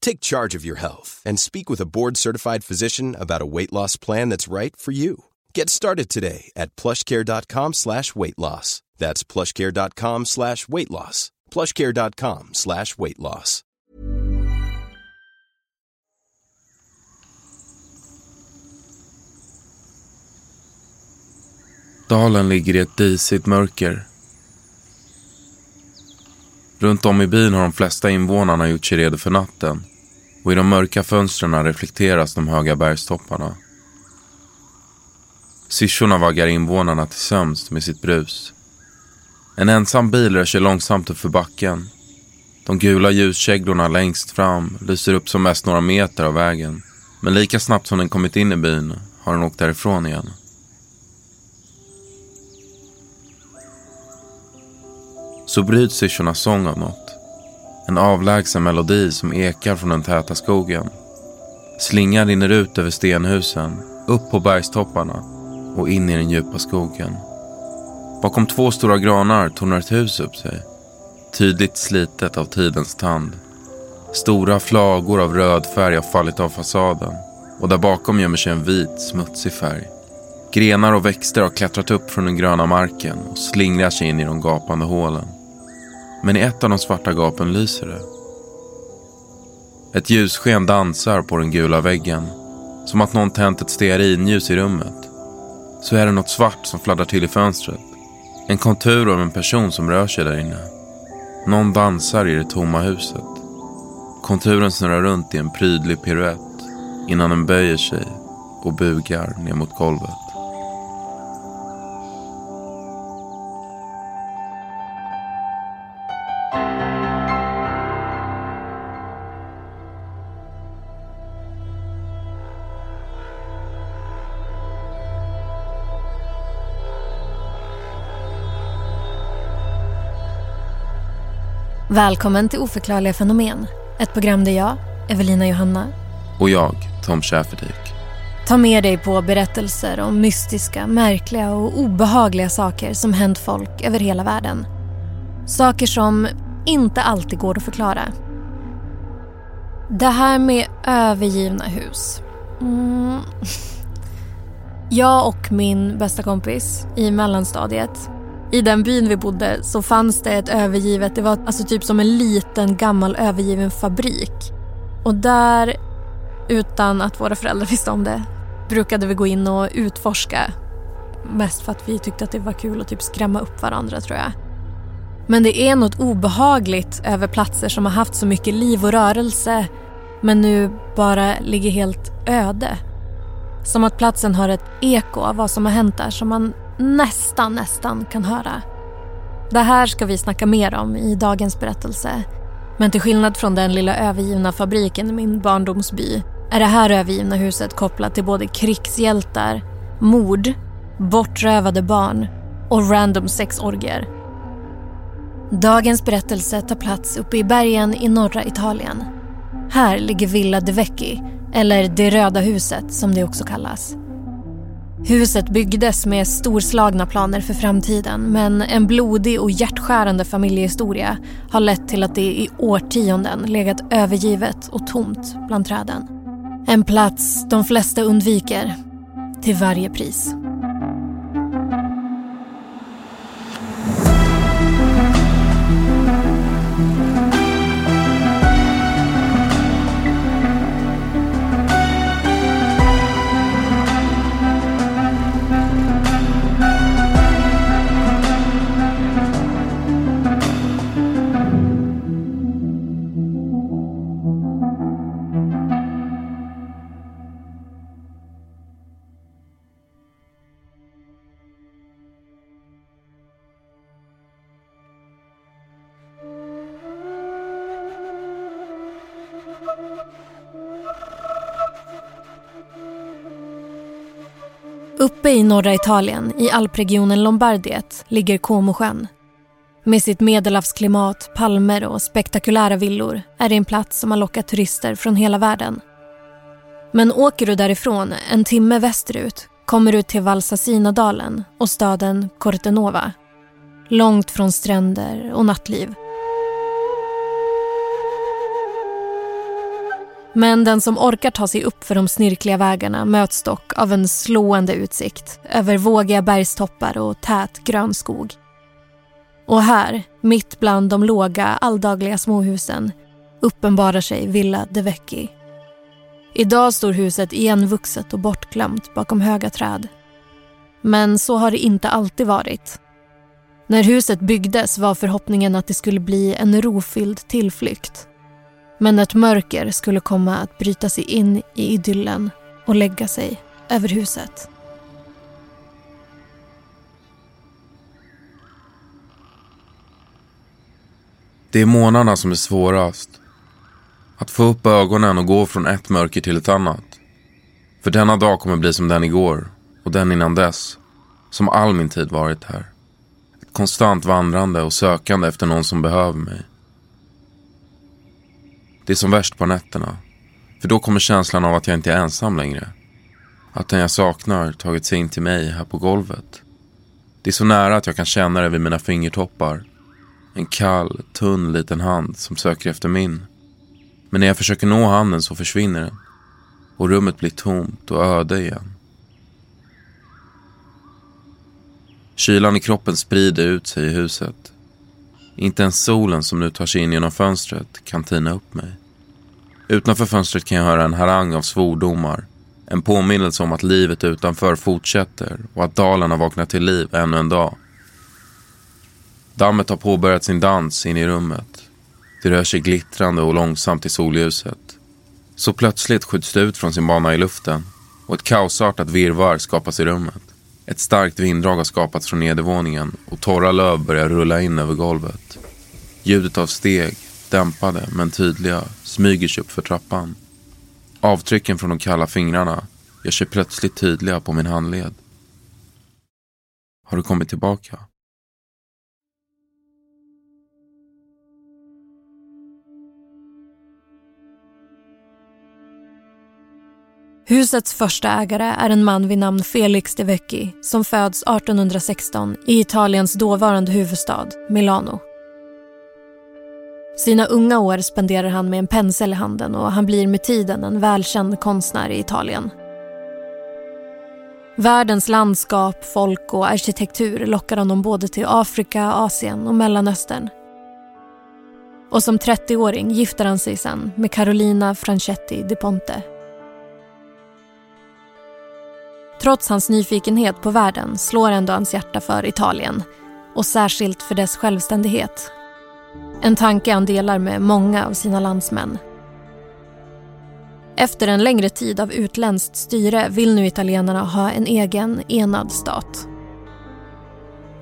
Take charge of your health and speak with a board-certified physician about a weight loss plan that's right for you. Get started today at plushcare.com slash weight loss. That's plushcare.com slash weight loss. plushcare.com slash weight loss. Dalen ligger i ett disigt mörker. Runt om i byn har de flesta invånarna gjort sig redo för natten och i de mörka fönstren reflekteras de höga bergstopparna. Syrsorna vaggar invånarna till sömns med sitt brus. En ensam bil rör sig långsamt uppför backen. De gula ljuskäglorna längst fram lyser upp som mest några meter av vägen. Men lika snabbt som den kommit in i byn har den åkt därifrån igen. Så bryts syrsornas sång av något. En avlägsen melodi som ekar från den täta skogen. Slingan rinner ut över stenhusen, upp på bergstopparna och in i den djupa skogen. Bakom två stora granar tornar ett hus upp sig. Tydligt slitet av tidens tand. Stora flagor av röd färg har fallit av fasaden och där bakom gömmer sig en vit, smutsig färg. Grenar och växter har klättrat upp från den gröna marken och slingrar sig in i de gapande hålen. Men i ett av de svarta gapen lyser det. Ett ljussken dansar på den gula väggen. Som att någon tänt ett stearinljus i rummet. Så är det något svart som fladdrar till i fönstret. En kontur av en person som rör sig där inne. Någon dansar i det tomma huset. Konturen snurrar runt i en prydlig piruett innan den böjer sig och bugar ner mot golvet. Välkommen till Oförklarliga fenomen. Ett program där jag, Evelina Johanna Och jag, Tom Schäferdik. tar med dig på berättelser om mystiska, märkliga och obehagliga saker som hänt folk över hela världen. Saker som inte alltid går att förklara. Det här med övergivna hus. Mm. Jag och min bästa kompis i mellanstadiet i den byn vi bodde så fanns det ett övergivet, det var alltså typ som en liten gammal övergiven fabrik. Och där, utan att våra föräldrar visste om det, brukade vi gå in och utforska. Mest för att vi tyckte att det var kul att typ skrämma upp varandra tror jag. Men det är något obehagligt över platser som har haft så mycket liv och rörelse men nu bara ligger helt öde. Som att platsen har ett eko av vad som har hänt där som man nästan, nästan kan höra. Det här ska vi snacka mer om i dagens berättelse. Men till skillnad från den lilla övergivna fabriken i min barndomsby är det här övergivna huset kopplat till både krigshjältar, mord, bortrövade barn och random sexorgier. Dagens berättelse tar plats uppe i bergen i norra Italien. Här ligger Villa de Vecchi, eller Det röda huset som det också kallas. Huset byggdes med storslagna planer för framtiden men en blodig och hjärtskärande familjehistoria har lett till att det i årtionden legat övergivet och tomt bland träden. En plats de flesta undviker till varje pris. Uppe i norra Italien, i alpregionen Lombardiet, ligger Comosjön. Med sitt medelhavsklimat, palmer och spektakulära villor är det en plats som har lockat turister från hela världen. Men åker du därifrån en timme västerut kommer du till Valsasinadalen och staden Cortenova. Långt från stränder och nattliv. Men den som orkar ta sig upp för de snirkliga vägarna möts dock av en slående utsikt över vågiga bergstoppar och tät grön skog. Och här, mitt bland de låga, alldagliga småhusen uppenbarar sig Villa De Vecchi. Idag står huset igenvuxet och bortglömt bakom höga träd. Men så har det inte alltid varit. När huset byggdes var förhoppningen att det skulle bli en rofylld tillflykt men ett mörker skulle komma att bryta sig in i idyllen och lägga sig över huset. Det är månaderna som är svårast. Att få upp ögonen och gå från ett mörker till ett annat. För denna dag kommer bli som den igår och den innan dess. Som all min tid varit här. Ett konstant vandrande och sökande efter någon som behöver mig. Det är som värst på nätterna. För då kommer känslan av att jag inte är ensam längre. Att den jag saknar tagit sig in till mig här på golvet. Det är så nära att jag kan känna det vid mina fingertoppar. En kall, tunn liten hand som söker efter min. Men när jag försöker nå handen så försvinner den. Och rummet blir tomt och öde igen. Kylan i kroppen sprider ut sig i huset. Inte ens solen som nu tar sig in genom fönstret kan tina upp mig. Utanför fönstret kan jag höra en harang av svordomar. En påminnelse om att livet utanför fortsätter och att dalen har vaknat till liv ännu en dag. Dammet har påbörjat sin dans in i rummet. Det rör sig glittrande och långsamt i solljuset. Så plötsligt skjuts det ut från sin bana i luften och ett kaosartat virvar skapas i rummet. Ett starkt vinddrag har skapats från nedervåningen och torra löv börjar rulla in över golvet. Ljudet av steg, dämpade men tydliga, smyger sig upp för trappan. Avtrycken från de kalla fingrarna gör sig plötsligt tydliga på min handled. Har du kommit tillbaka? Husets första ägare är en man vid namn Felix de Vecchi som föds 1816 i Italiens dåvarande huvudstad Milano. Sina unga år spenderar han med en pensel i handen och han blir med tiden en välkänd konstnär i Italien. Världens landskap, folk och arkitektur lockar honom både till Afrika, Asien och Mellanöstern. Och som 30-åring gifter han sig sen med Carolina Franchetti de Ponte Trots hans nyfikenhet på världen slår ändå hans hjärta för Italien och särskilt för dess självständighet. En tanke han delar med många av sina landsmän. Efter en längre tid av utländskt styre vill nu italienarna ha en egen enad stat.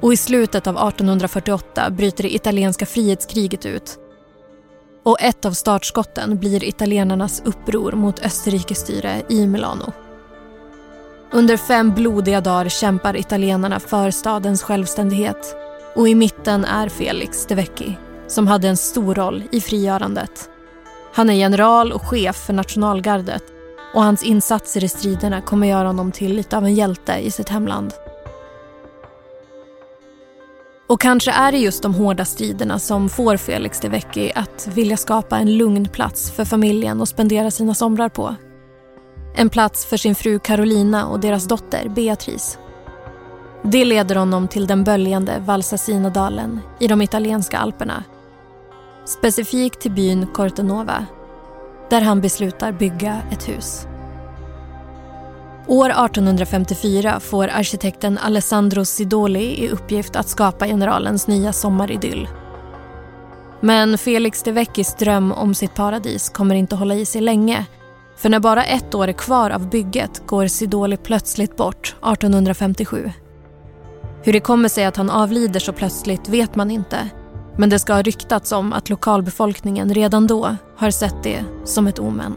Och i slutet av 1848 bryter det italienska frihetskriget ut. Och ett av startskotten blir italienarnas uppror mot Österrikes styre i Milano. Under fem blodiga dagar kämpar italienarna för stadens självständighet och i mitten är Felix de Vecchi som hade en stor roll i frigörandet. Han är general och chef för nationalgardet och hans insatser i striderna kommer göra honom till lite av en hjälte i sitt hemland. Och kanske är det just de hårda striderna som får Felix de Vecchi att vilja skapa en lugn plats för familjen att spendera sina somrar på. En plats för sin fru Carolina och deras dotter Beatrice. Det leder honom till den böljande Valsasinadalen i de italienska alperna. Specifikt till byn Cortenova där han beslutar bygga ett hus. År 1854 får arkitekten Alessandro Sidoli i uppgift att skapa generalens nya sommaridyll. Men Felix de Vecchis dröm om sitt paradis kommer inte hålla i sig länge. För när bara ett år är kvar av bygget går Sidoli plötsligt bort 1857. Hur det kommer sig att han avlider så plötsligt vet man inte. Men det ska ha ryktats om att lokalbefolkningen redan då har sett det som ett omen.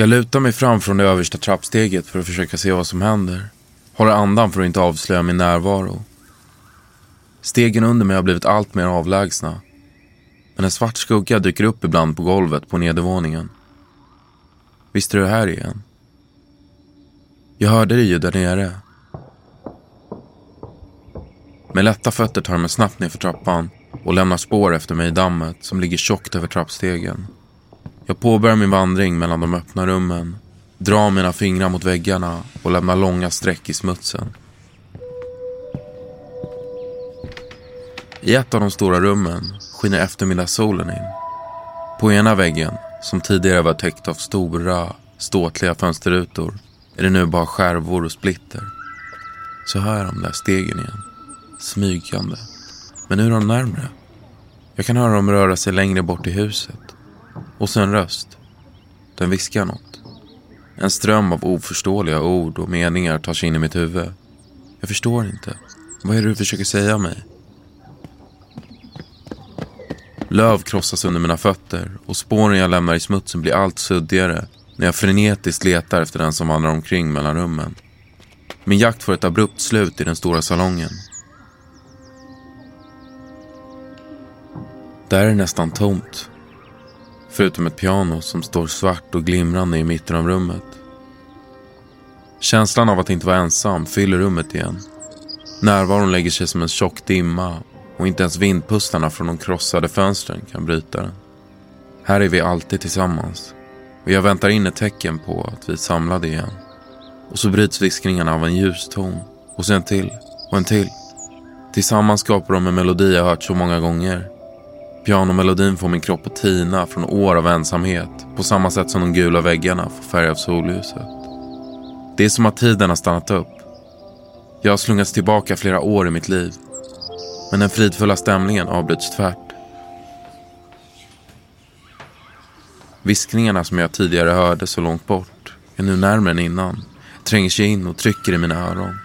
Jag lutar mig fram från det översta trappsteget för att försöka se vad som händer. Håller andan för att inte avslöja min närvaro. Stegen under mig har blivit allt mer avlägsna. Men en svart skugga dyker upp ibland på golvet på nedervåningen. Visst är du här igen? Jag hörde dig ju där nere. Med lätta fötter tar jag mig snabbt ner för trappan och lämnar spår efter mig i dammet som ligger tjockt över trappstegen. Jag påbörjar min vandring mellan de öppna rummen, drar mina fingrar mot väggarna och lämnar långa streck i smutsen. I ett av de stora rummen skiner eftermiddagssolen in. På ena väggen, som tidigare var täckt av stora, ståtliga fönsterrutor, är det nu bara skärvor och splitter. Så hör jag de där stegen igen, smygande. Men nu är de närmre. Jag kan höra dem röra sig längre bort i huset. Och så en röst. Den viskar något. En ström av oförståeliga ord och meningar tar sig in i mitt huvud. Jag förstår inte. Vad är det du försöker säga mig? Löv krossas under mina fötter och spåren jag lämnar i smutsen blir allt suddigare när jag frenetiskt letar efter den som vandrar omkring mellan rummen. Min jakt får ett abrupt slut i den stora salongen. Där är det nästan tomt. Förutom ett piano som står svart och glimrande i mitten av rummet. Känslan av att inte vara ensam fyller rummet igen. Närvaron lägger sig som en tjock dimma och inte ens vindpustarna från de krossade fönstren kan bryta den. Här är vi alltid tillsammans och jag väntar in ett tecken på att vi är samlade igen. Och så bryts viskningarna av en ljus ton och sen till och en till. Tillsammans skapar de en melodi jag hört så många gånger Pianomelodin får min kropp att tina från år av ensamhet på samma sätt som de gula väggarna får färg av solljuset. Det är som att tiden har stannat upp. Jag har slungats tillbaka flera år i mitt liv. Men den fridfulla stämningen avbryts tvärt. Viskningarna som jag tidigare hörde så långt bort är nu närmare än innan. Tränger sig in och trycker i mina öron.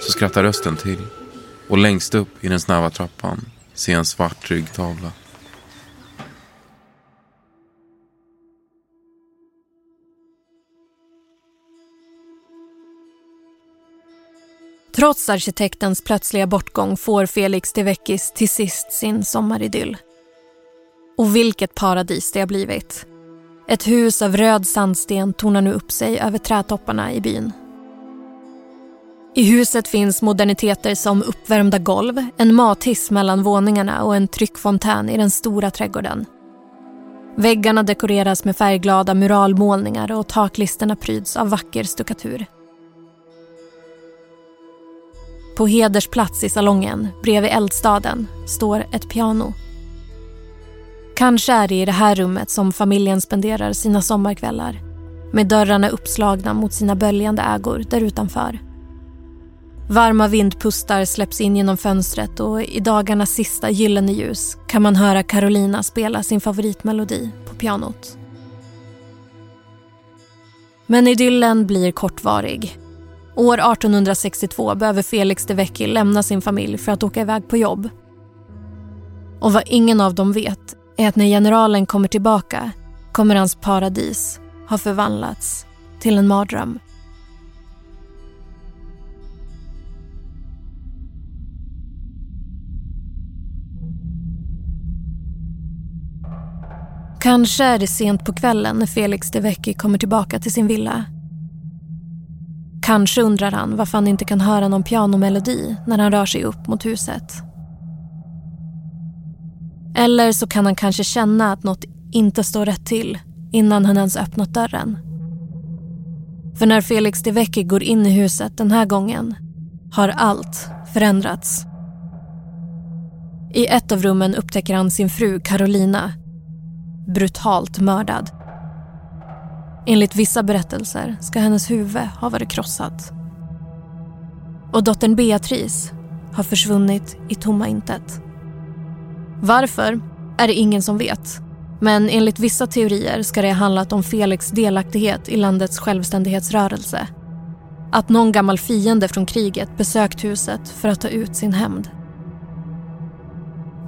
Så skrattar rösten till. Och längst upp i den snäva trappan ser jag en svart ryggtavla. Trots arkitektens plötsliga bortgång får Felix de Vecchis till sist sin sommaridyll. Och vilket paradis det har blivit. Ett hus av röd sandsten tornar nu upp sig över trädtopparna i byn. I huset finns moderniteter som uppvärmda golv, en mathiss mellan våningarna och en tryckfontän i den stora trädgården. Väggarna dekoreras med färgglada muralmålningar och taklisterna pryds av vacker stuckatur. På hedersplats i salongen, bredvid eldstaden, står ett piano. Kanske är det i det här rummet som familjen spenderar sina sommarkvällar med dörrarna uppslagna mot sina böljande ägor där utanför. Varma vindpustar släpps in genom fönstret och i dagarnas sista gyllene ljus kan man höra Carolina spela sin favoritmelodi på pianot. Men idyllen blir kortvarig. År 1862 behöver Felix de Vecchi lämna sin familj för att åka iväg på jobb. Och vad ingen av dem vet är att när generalen kommer tillbaka kommer hans paradis ha förvandlats till en mardröm. Kanske är det sent på kvällen när Felix de Vecchi kommer tillbaka till sin villa. Kanske undrar han varför han inte kan höra någon pianomelodi när han rör sig upp mot huset. Eller så kan han kanske känna att något inte står rätt till innan han ens öppnat dörren. För när Felix de Vecchi går in i huset den här gången har allt förändrats. I ett av rummen upptäcker han sin fru Carolina brutalt mördad. Enligt vissa berättelser ska hennes huvud ha varit krossat. Och dottern Beatrice har försvunnit i tomma intet. Varför är det ingen som vet. Men enligt vissa teorier ska det ha handlat om Felix delaktighet i landets självständighetsrörelse. Att någon gammal fiende från kriget besökt huset för att ta ut sin hämnd.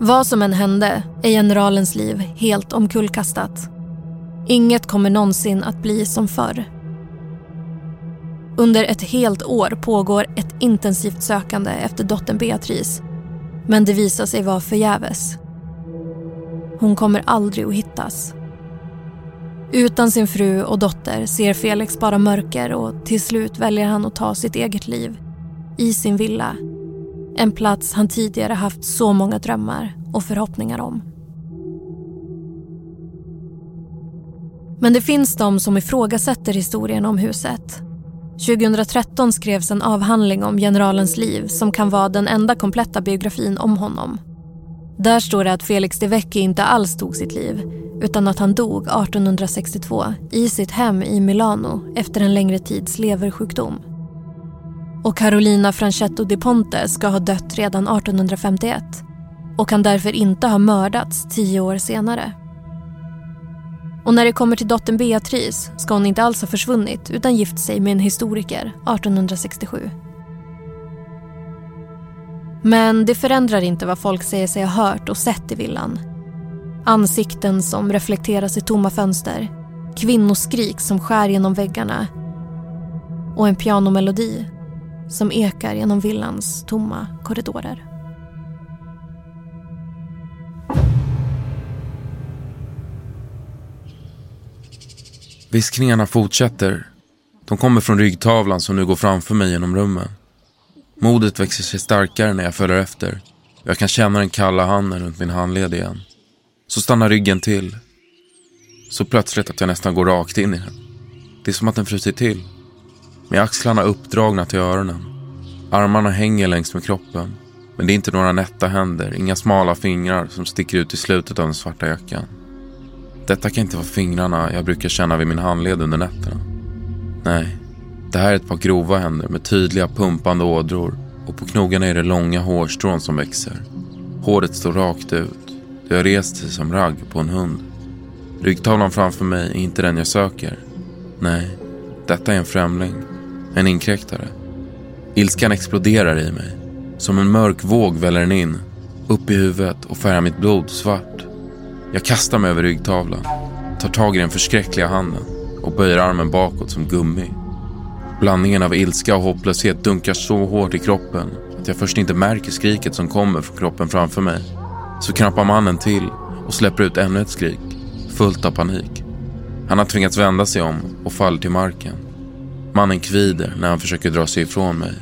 Vad som än hände är generalens liv helt omkullkastat. Inget kommer någonsin att bli som förr. Under ett helt år pågår ett intensivt sökande efter dottern Beatrice. Men det visar sig vara förgäves. Hon kommer aldrig att hittas. Utan sin fru och dotter ser Felix bara mörker och till slut väljer han att ta sitt eget liv. I sin villa. En plats han tidigare haft så många drömmar och förhoppningar om. Men det finns de som ifrågasätter historien om huset. 2013 skrevs en avhandling om generalens liv som kan vara den enda kompletta biografin om honom. Där står det att Felix de Vecchi inte alls tog sitt liv utan att han dog 1862 i sitt hem i Milano efter en längre tids leversjukdom. Och Carolina Francetto di Ponte ska ha dött redan 1851 och kan därför inte ha mördats tio år senare. Och när det kommer till dottern Beatrice ska hon inte alls ha försvunnit utan gift sig med en historiker 1867. Men det förändrar inte vad folk säger sig ha hört och sett i villan. Ansikten som reflekteras i tomma fönster, kvinnoskrik som skär genom väggarna och en pianomelodi som ekar genom villans tomma korridorer. Viskningarna fortsätter. De kommer från ryggtavlan som nu går framför mig genom rummen. Modet växer sig starkare när jag följer efter. Jag kan känna den kalla handen runt min handled igen. Så stannar ryggen till. Så plötsligt att jag nästan går rakt in i den. Det är som att den frusit till. Med axlarna uppdragna till öronen. Armarna hänger längs med kroppen. Men det är inte några nätta händer, inga smala fingrar som sticker ut i slutet av den svarta jackan. Detta kan inte vara fingrarna jag brukar känna vid min handled under nätterna. Nej, Det här är ett par grova händer med tydliga pumpande ådror och på knogarna är det långa hårstrån som växer. Håret står rakt ut. Det har rest sig som ragg på en hund. Ryggtavlan framför mig är inte den jag söker. Nej, detta är en främling. En inkräktare. Ilskan exploderar i mig. Som en mörk våg väller den in. Upp i huvudet och färgar mitt blod svart. Jag kastar mig över ryggtavlan. Tar tag i den förskräckliga handen och böjer armen bakåt som gummi. Blandningen av ilska och hopplöshet dunkar så hårt i kroppen att jag först inte märker skriket som kommer från kroppen framför mig. Så knappar mannen till och släpper ut ännu ett skrik, fullt av panik. Han har tvingats vända sig om och faller till marken. Mannen kvider när han försöker dra sig ifrån mig.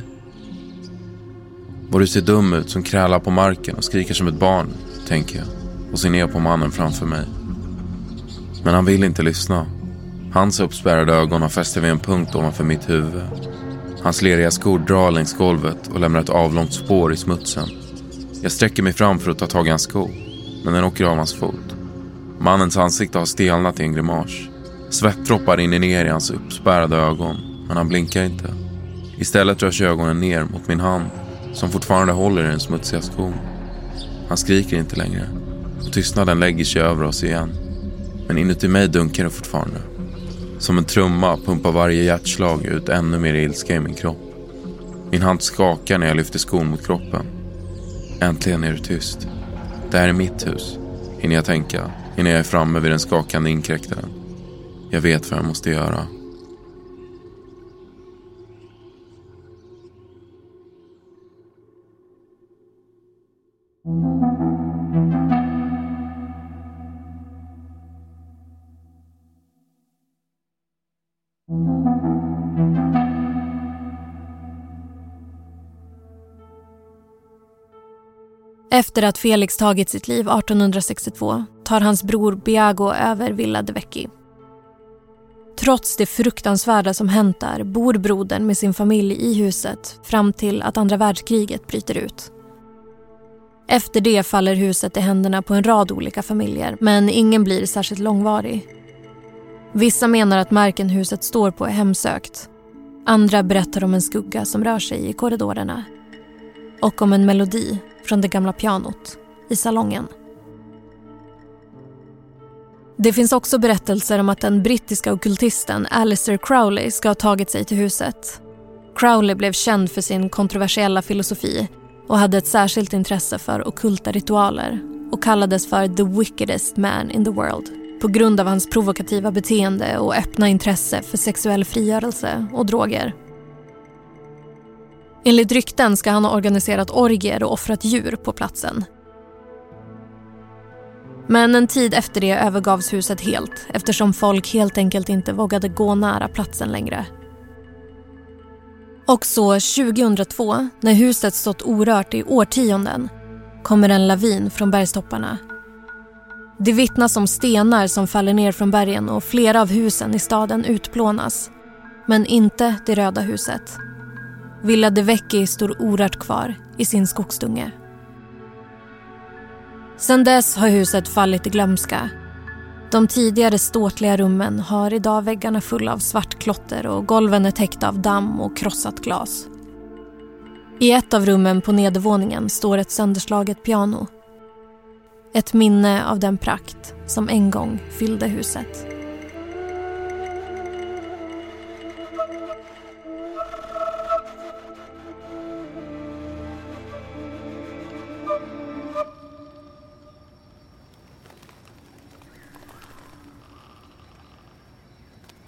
Vad du ser dum ut som krälar på marken och skriker som ett barn, tänker jag och ser ner på mannen framför mig. Men han vill inte lyssna. Hans uppspärrade ögon har fäst vid en punkt ovanför mitt huvud. Hans leriga skor drar längs golvet och lämnar ett avlångt spår i smutsen. Jag sträcker mig fram för att ta tag i hans sko, men den åker av hans fot. Mannens ansikte har stelnat i en grimas. Svettdroppar rinner ner i hans uppspärrade ögon, men han blinkar inte. Istället rör sig ögonen ner mot min hand, som fortfarande håller i den smutsiga skon. Han skriker inte längre, och tystnaden lägger sig över oss igen. Men inuti mig dunkar det fortfarande. Som en trumma pumpar varje hjärtslag ut ännu mer ilska i min kropp. Min hand skakar när jag lyfter skon mot kroppen. Äntligen är det tyst. Det här är mitt hus, hinner jag tänka innan jag är framme vid den skakande inkräktaren. Jag vet vad jag måste göra. Efter att Felix tagit sitt liv 1862 tar hans bror Biago över Villa de Vecchi. Trots det fruktansvärda som hänt där bor brodern med sin familj i huset fram till att andra världskriget bryter ut. Efter det faller huset i händerna på en rad olika familjer men ingen blir särskilt långvarig. Vissa menar att marken huset står på är hemsökt. Andra berättar om en skugga som rör sig i korridorerna. Och om en melodi från det gamla pianot i salongen. Det finns också berättelser om att den brittiska okultisten Alistair Crowley ska ha tagit sig till huset. Crowley blev känd för sin kontroversiella filosofi och hade ett särskilt intresse för okulta ritualer och kallades för the wickedest man in the world på grund av hans provokativa beteende och öppna intresse för sexuell frigörelse och droger. Enligt rykten ska han ha organiserat orgier och offrat djur på platsen. Men en tid efter det övergavs huset helt eftersom folk helt enkelt inte vågade gå nära platsen längre. Och så 2002, när huset stått orört i årtionden, kommer en lavin från bergstopparna. Det vittnas om stenar som faller ner från bergen och flera av husen i staden utplånas. Men inte det röda huset. Villa de Vecchi står orört kvar i sin skogsdunge. Sedan dess har huset fallit i glömska. De tidigare ståtliga rummen har idag väggarna fulla av svart klotter och golven är täckta av damm och krossat glas. I ett av rummen på nedervåningen står ett sönderslaget piano. Ett minne av den prakt som en gång fyllde huset.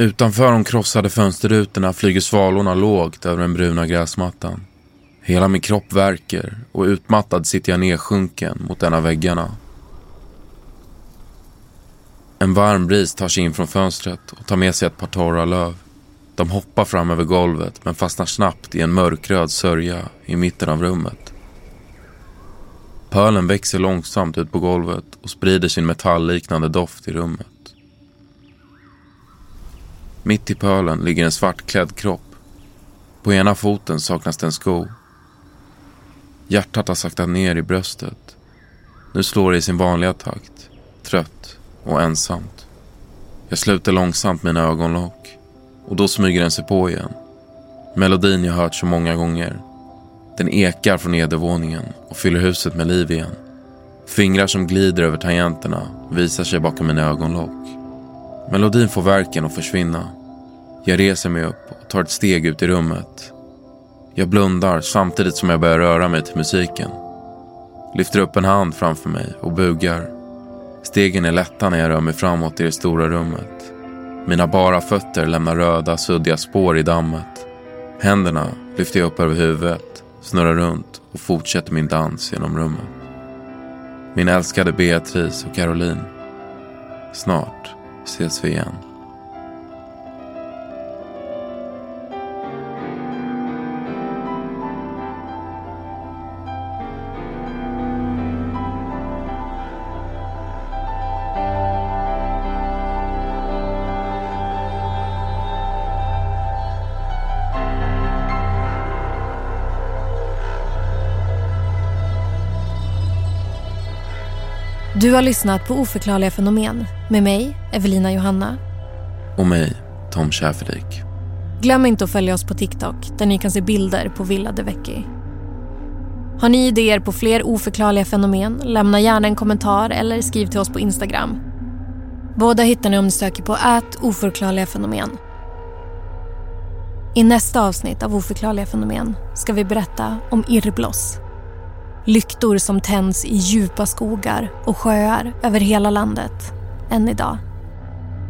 Utanför de krossade fönsterrutorna flyger svalorna lågt över den bruna gräsmattan. Hela min kropp värker och utmattad sitter jag nedsjunken mot en av väggarna. En varm bris tar sig in från fönstret och tar med sig ett par torra löv. De hoppar fram över golvet men fastnar snabbt i en mörkröd sörja i mitten av rummet. Pölen växer långsamt ut på golvet och sprider sin metallliknande doft i rummet. Mitt i pölen ligger en svartklädd kropp. På ena foten saknas det en sko. Hjärtat har saktat ner i bröstet. Nu slår det i sin vanliga takt. Trött och ensamt. Jag sluter långsamt mina ögonlock. Och då smyger den sig på igen. Melodin jag hört så många gånger. Den ekar från nedervåningen och fyller huset med liv igen. Fingrar som glider över tangenterna visar sig bakom mina ögonlock. Melodin får verken att försvinna. Jag reser mig upp och tar ett steg ut i rummet. Jag blundar samtidigt som jag börjar röra mig till musiken. Lyfter upp en hand framför mig och bugar. Stegen är lätta när jag rör mig framåt i det stora rummet. Mina bara fötter lämnar röda, suddiga spår i dammet. Händerna lyfter jag upp över huvudet, snurrar runt och fortsätter min dans genom rummet. Min älskade Beatrice och Caroline. Snart vi igen. Du har lyssnat på Oförklarliga fenomen med mig, Evelina Johanna. Och mig, Tom Schäferlik. Glöm inte att följa oss på TikTok där ni kan se bilder på Villa de Vecchi. Har ni idéer på fler oförklarliga fenomen? Lämna gärna en kommentar eller skriv till oss på Instagram. Båda hittar ni om ni söker på ät oförklarliga fenomen. I nästa avsnitt av Oförklarliga fenomen ska vi berätta om irrbloss. Lyktor som tänds i djupa skogar och sjöar över hela landet, än idag.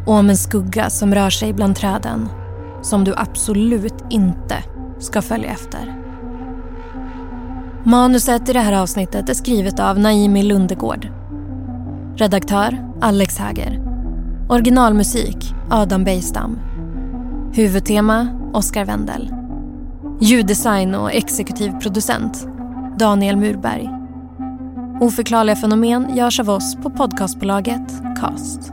Och om en skugga som rör sig bland träden, som du absolut inte ska följa efter. Manuset i det här avsnittet är skrivet av Naimi Lundegård. Redaktör Alex Häger. Originalmusik Adam Bejstam. Huvudtema Oscar Wendel. Ljuddesign och exekutiv producent Daniel Murberg. Oförklarliga fenomen görs av oss på podcastbolaget Cast.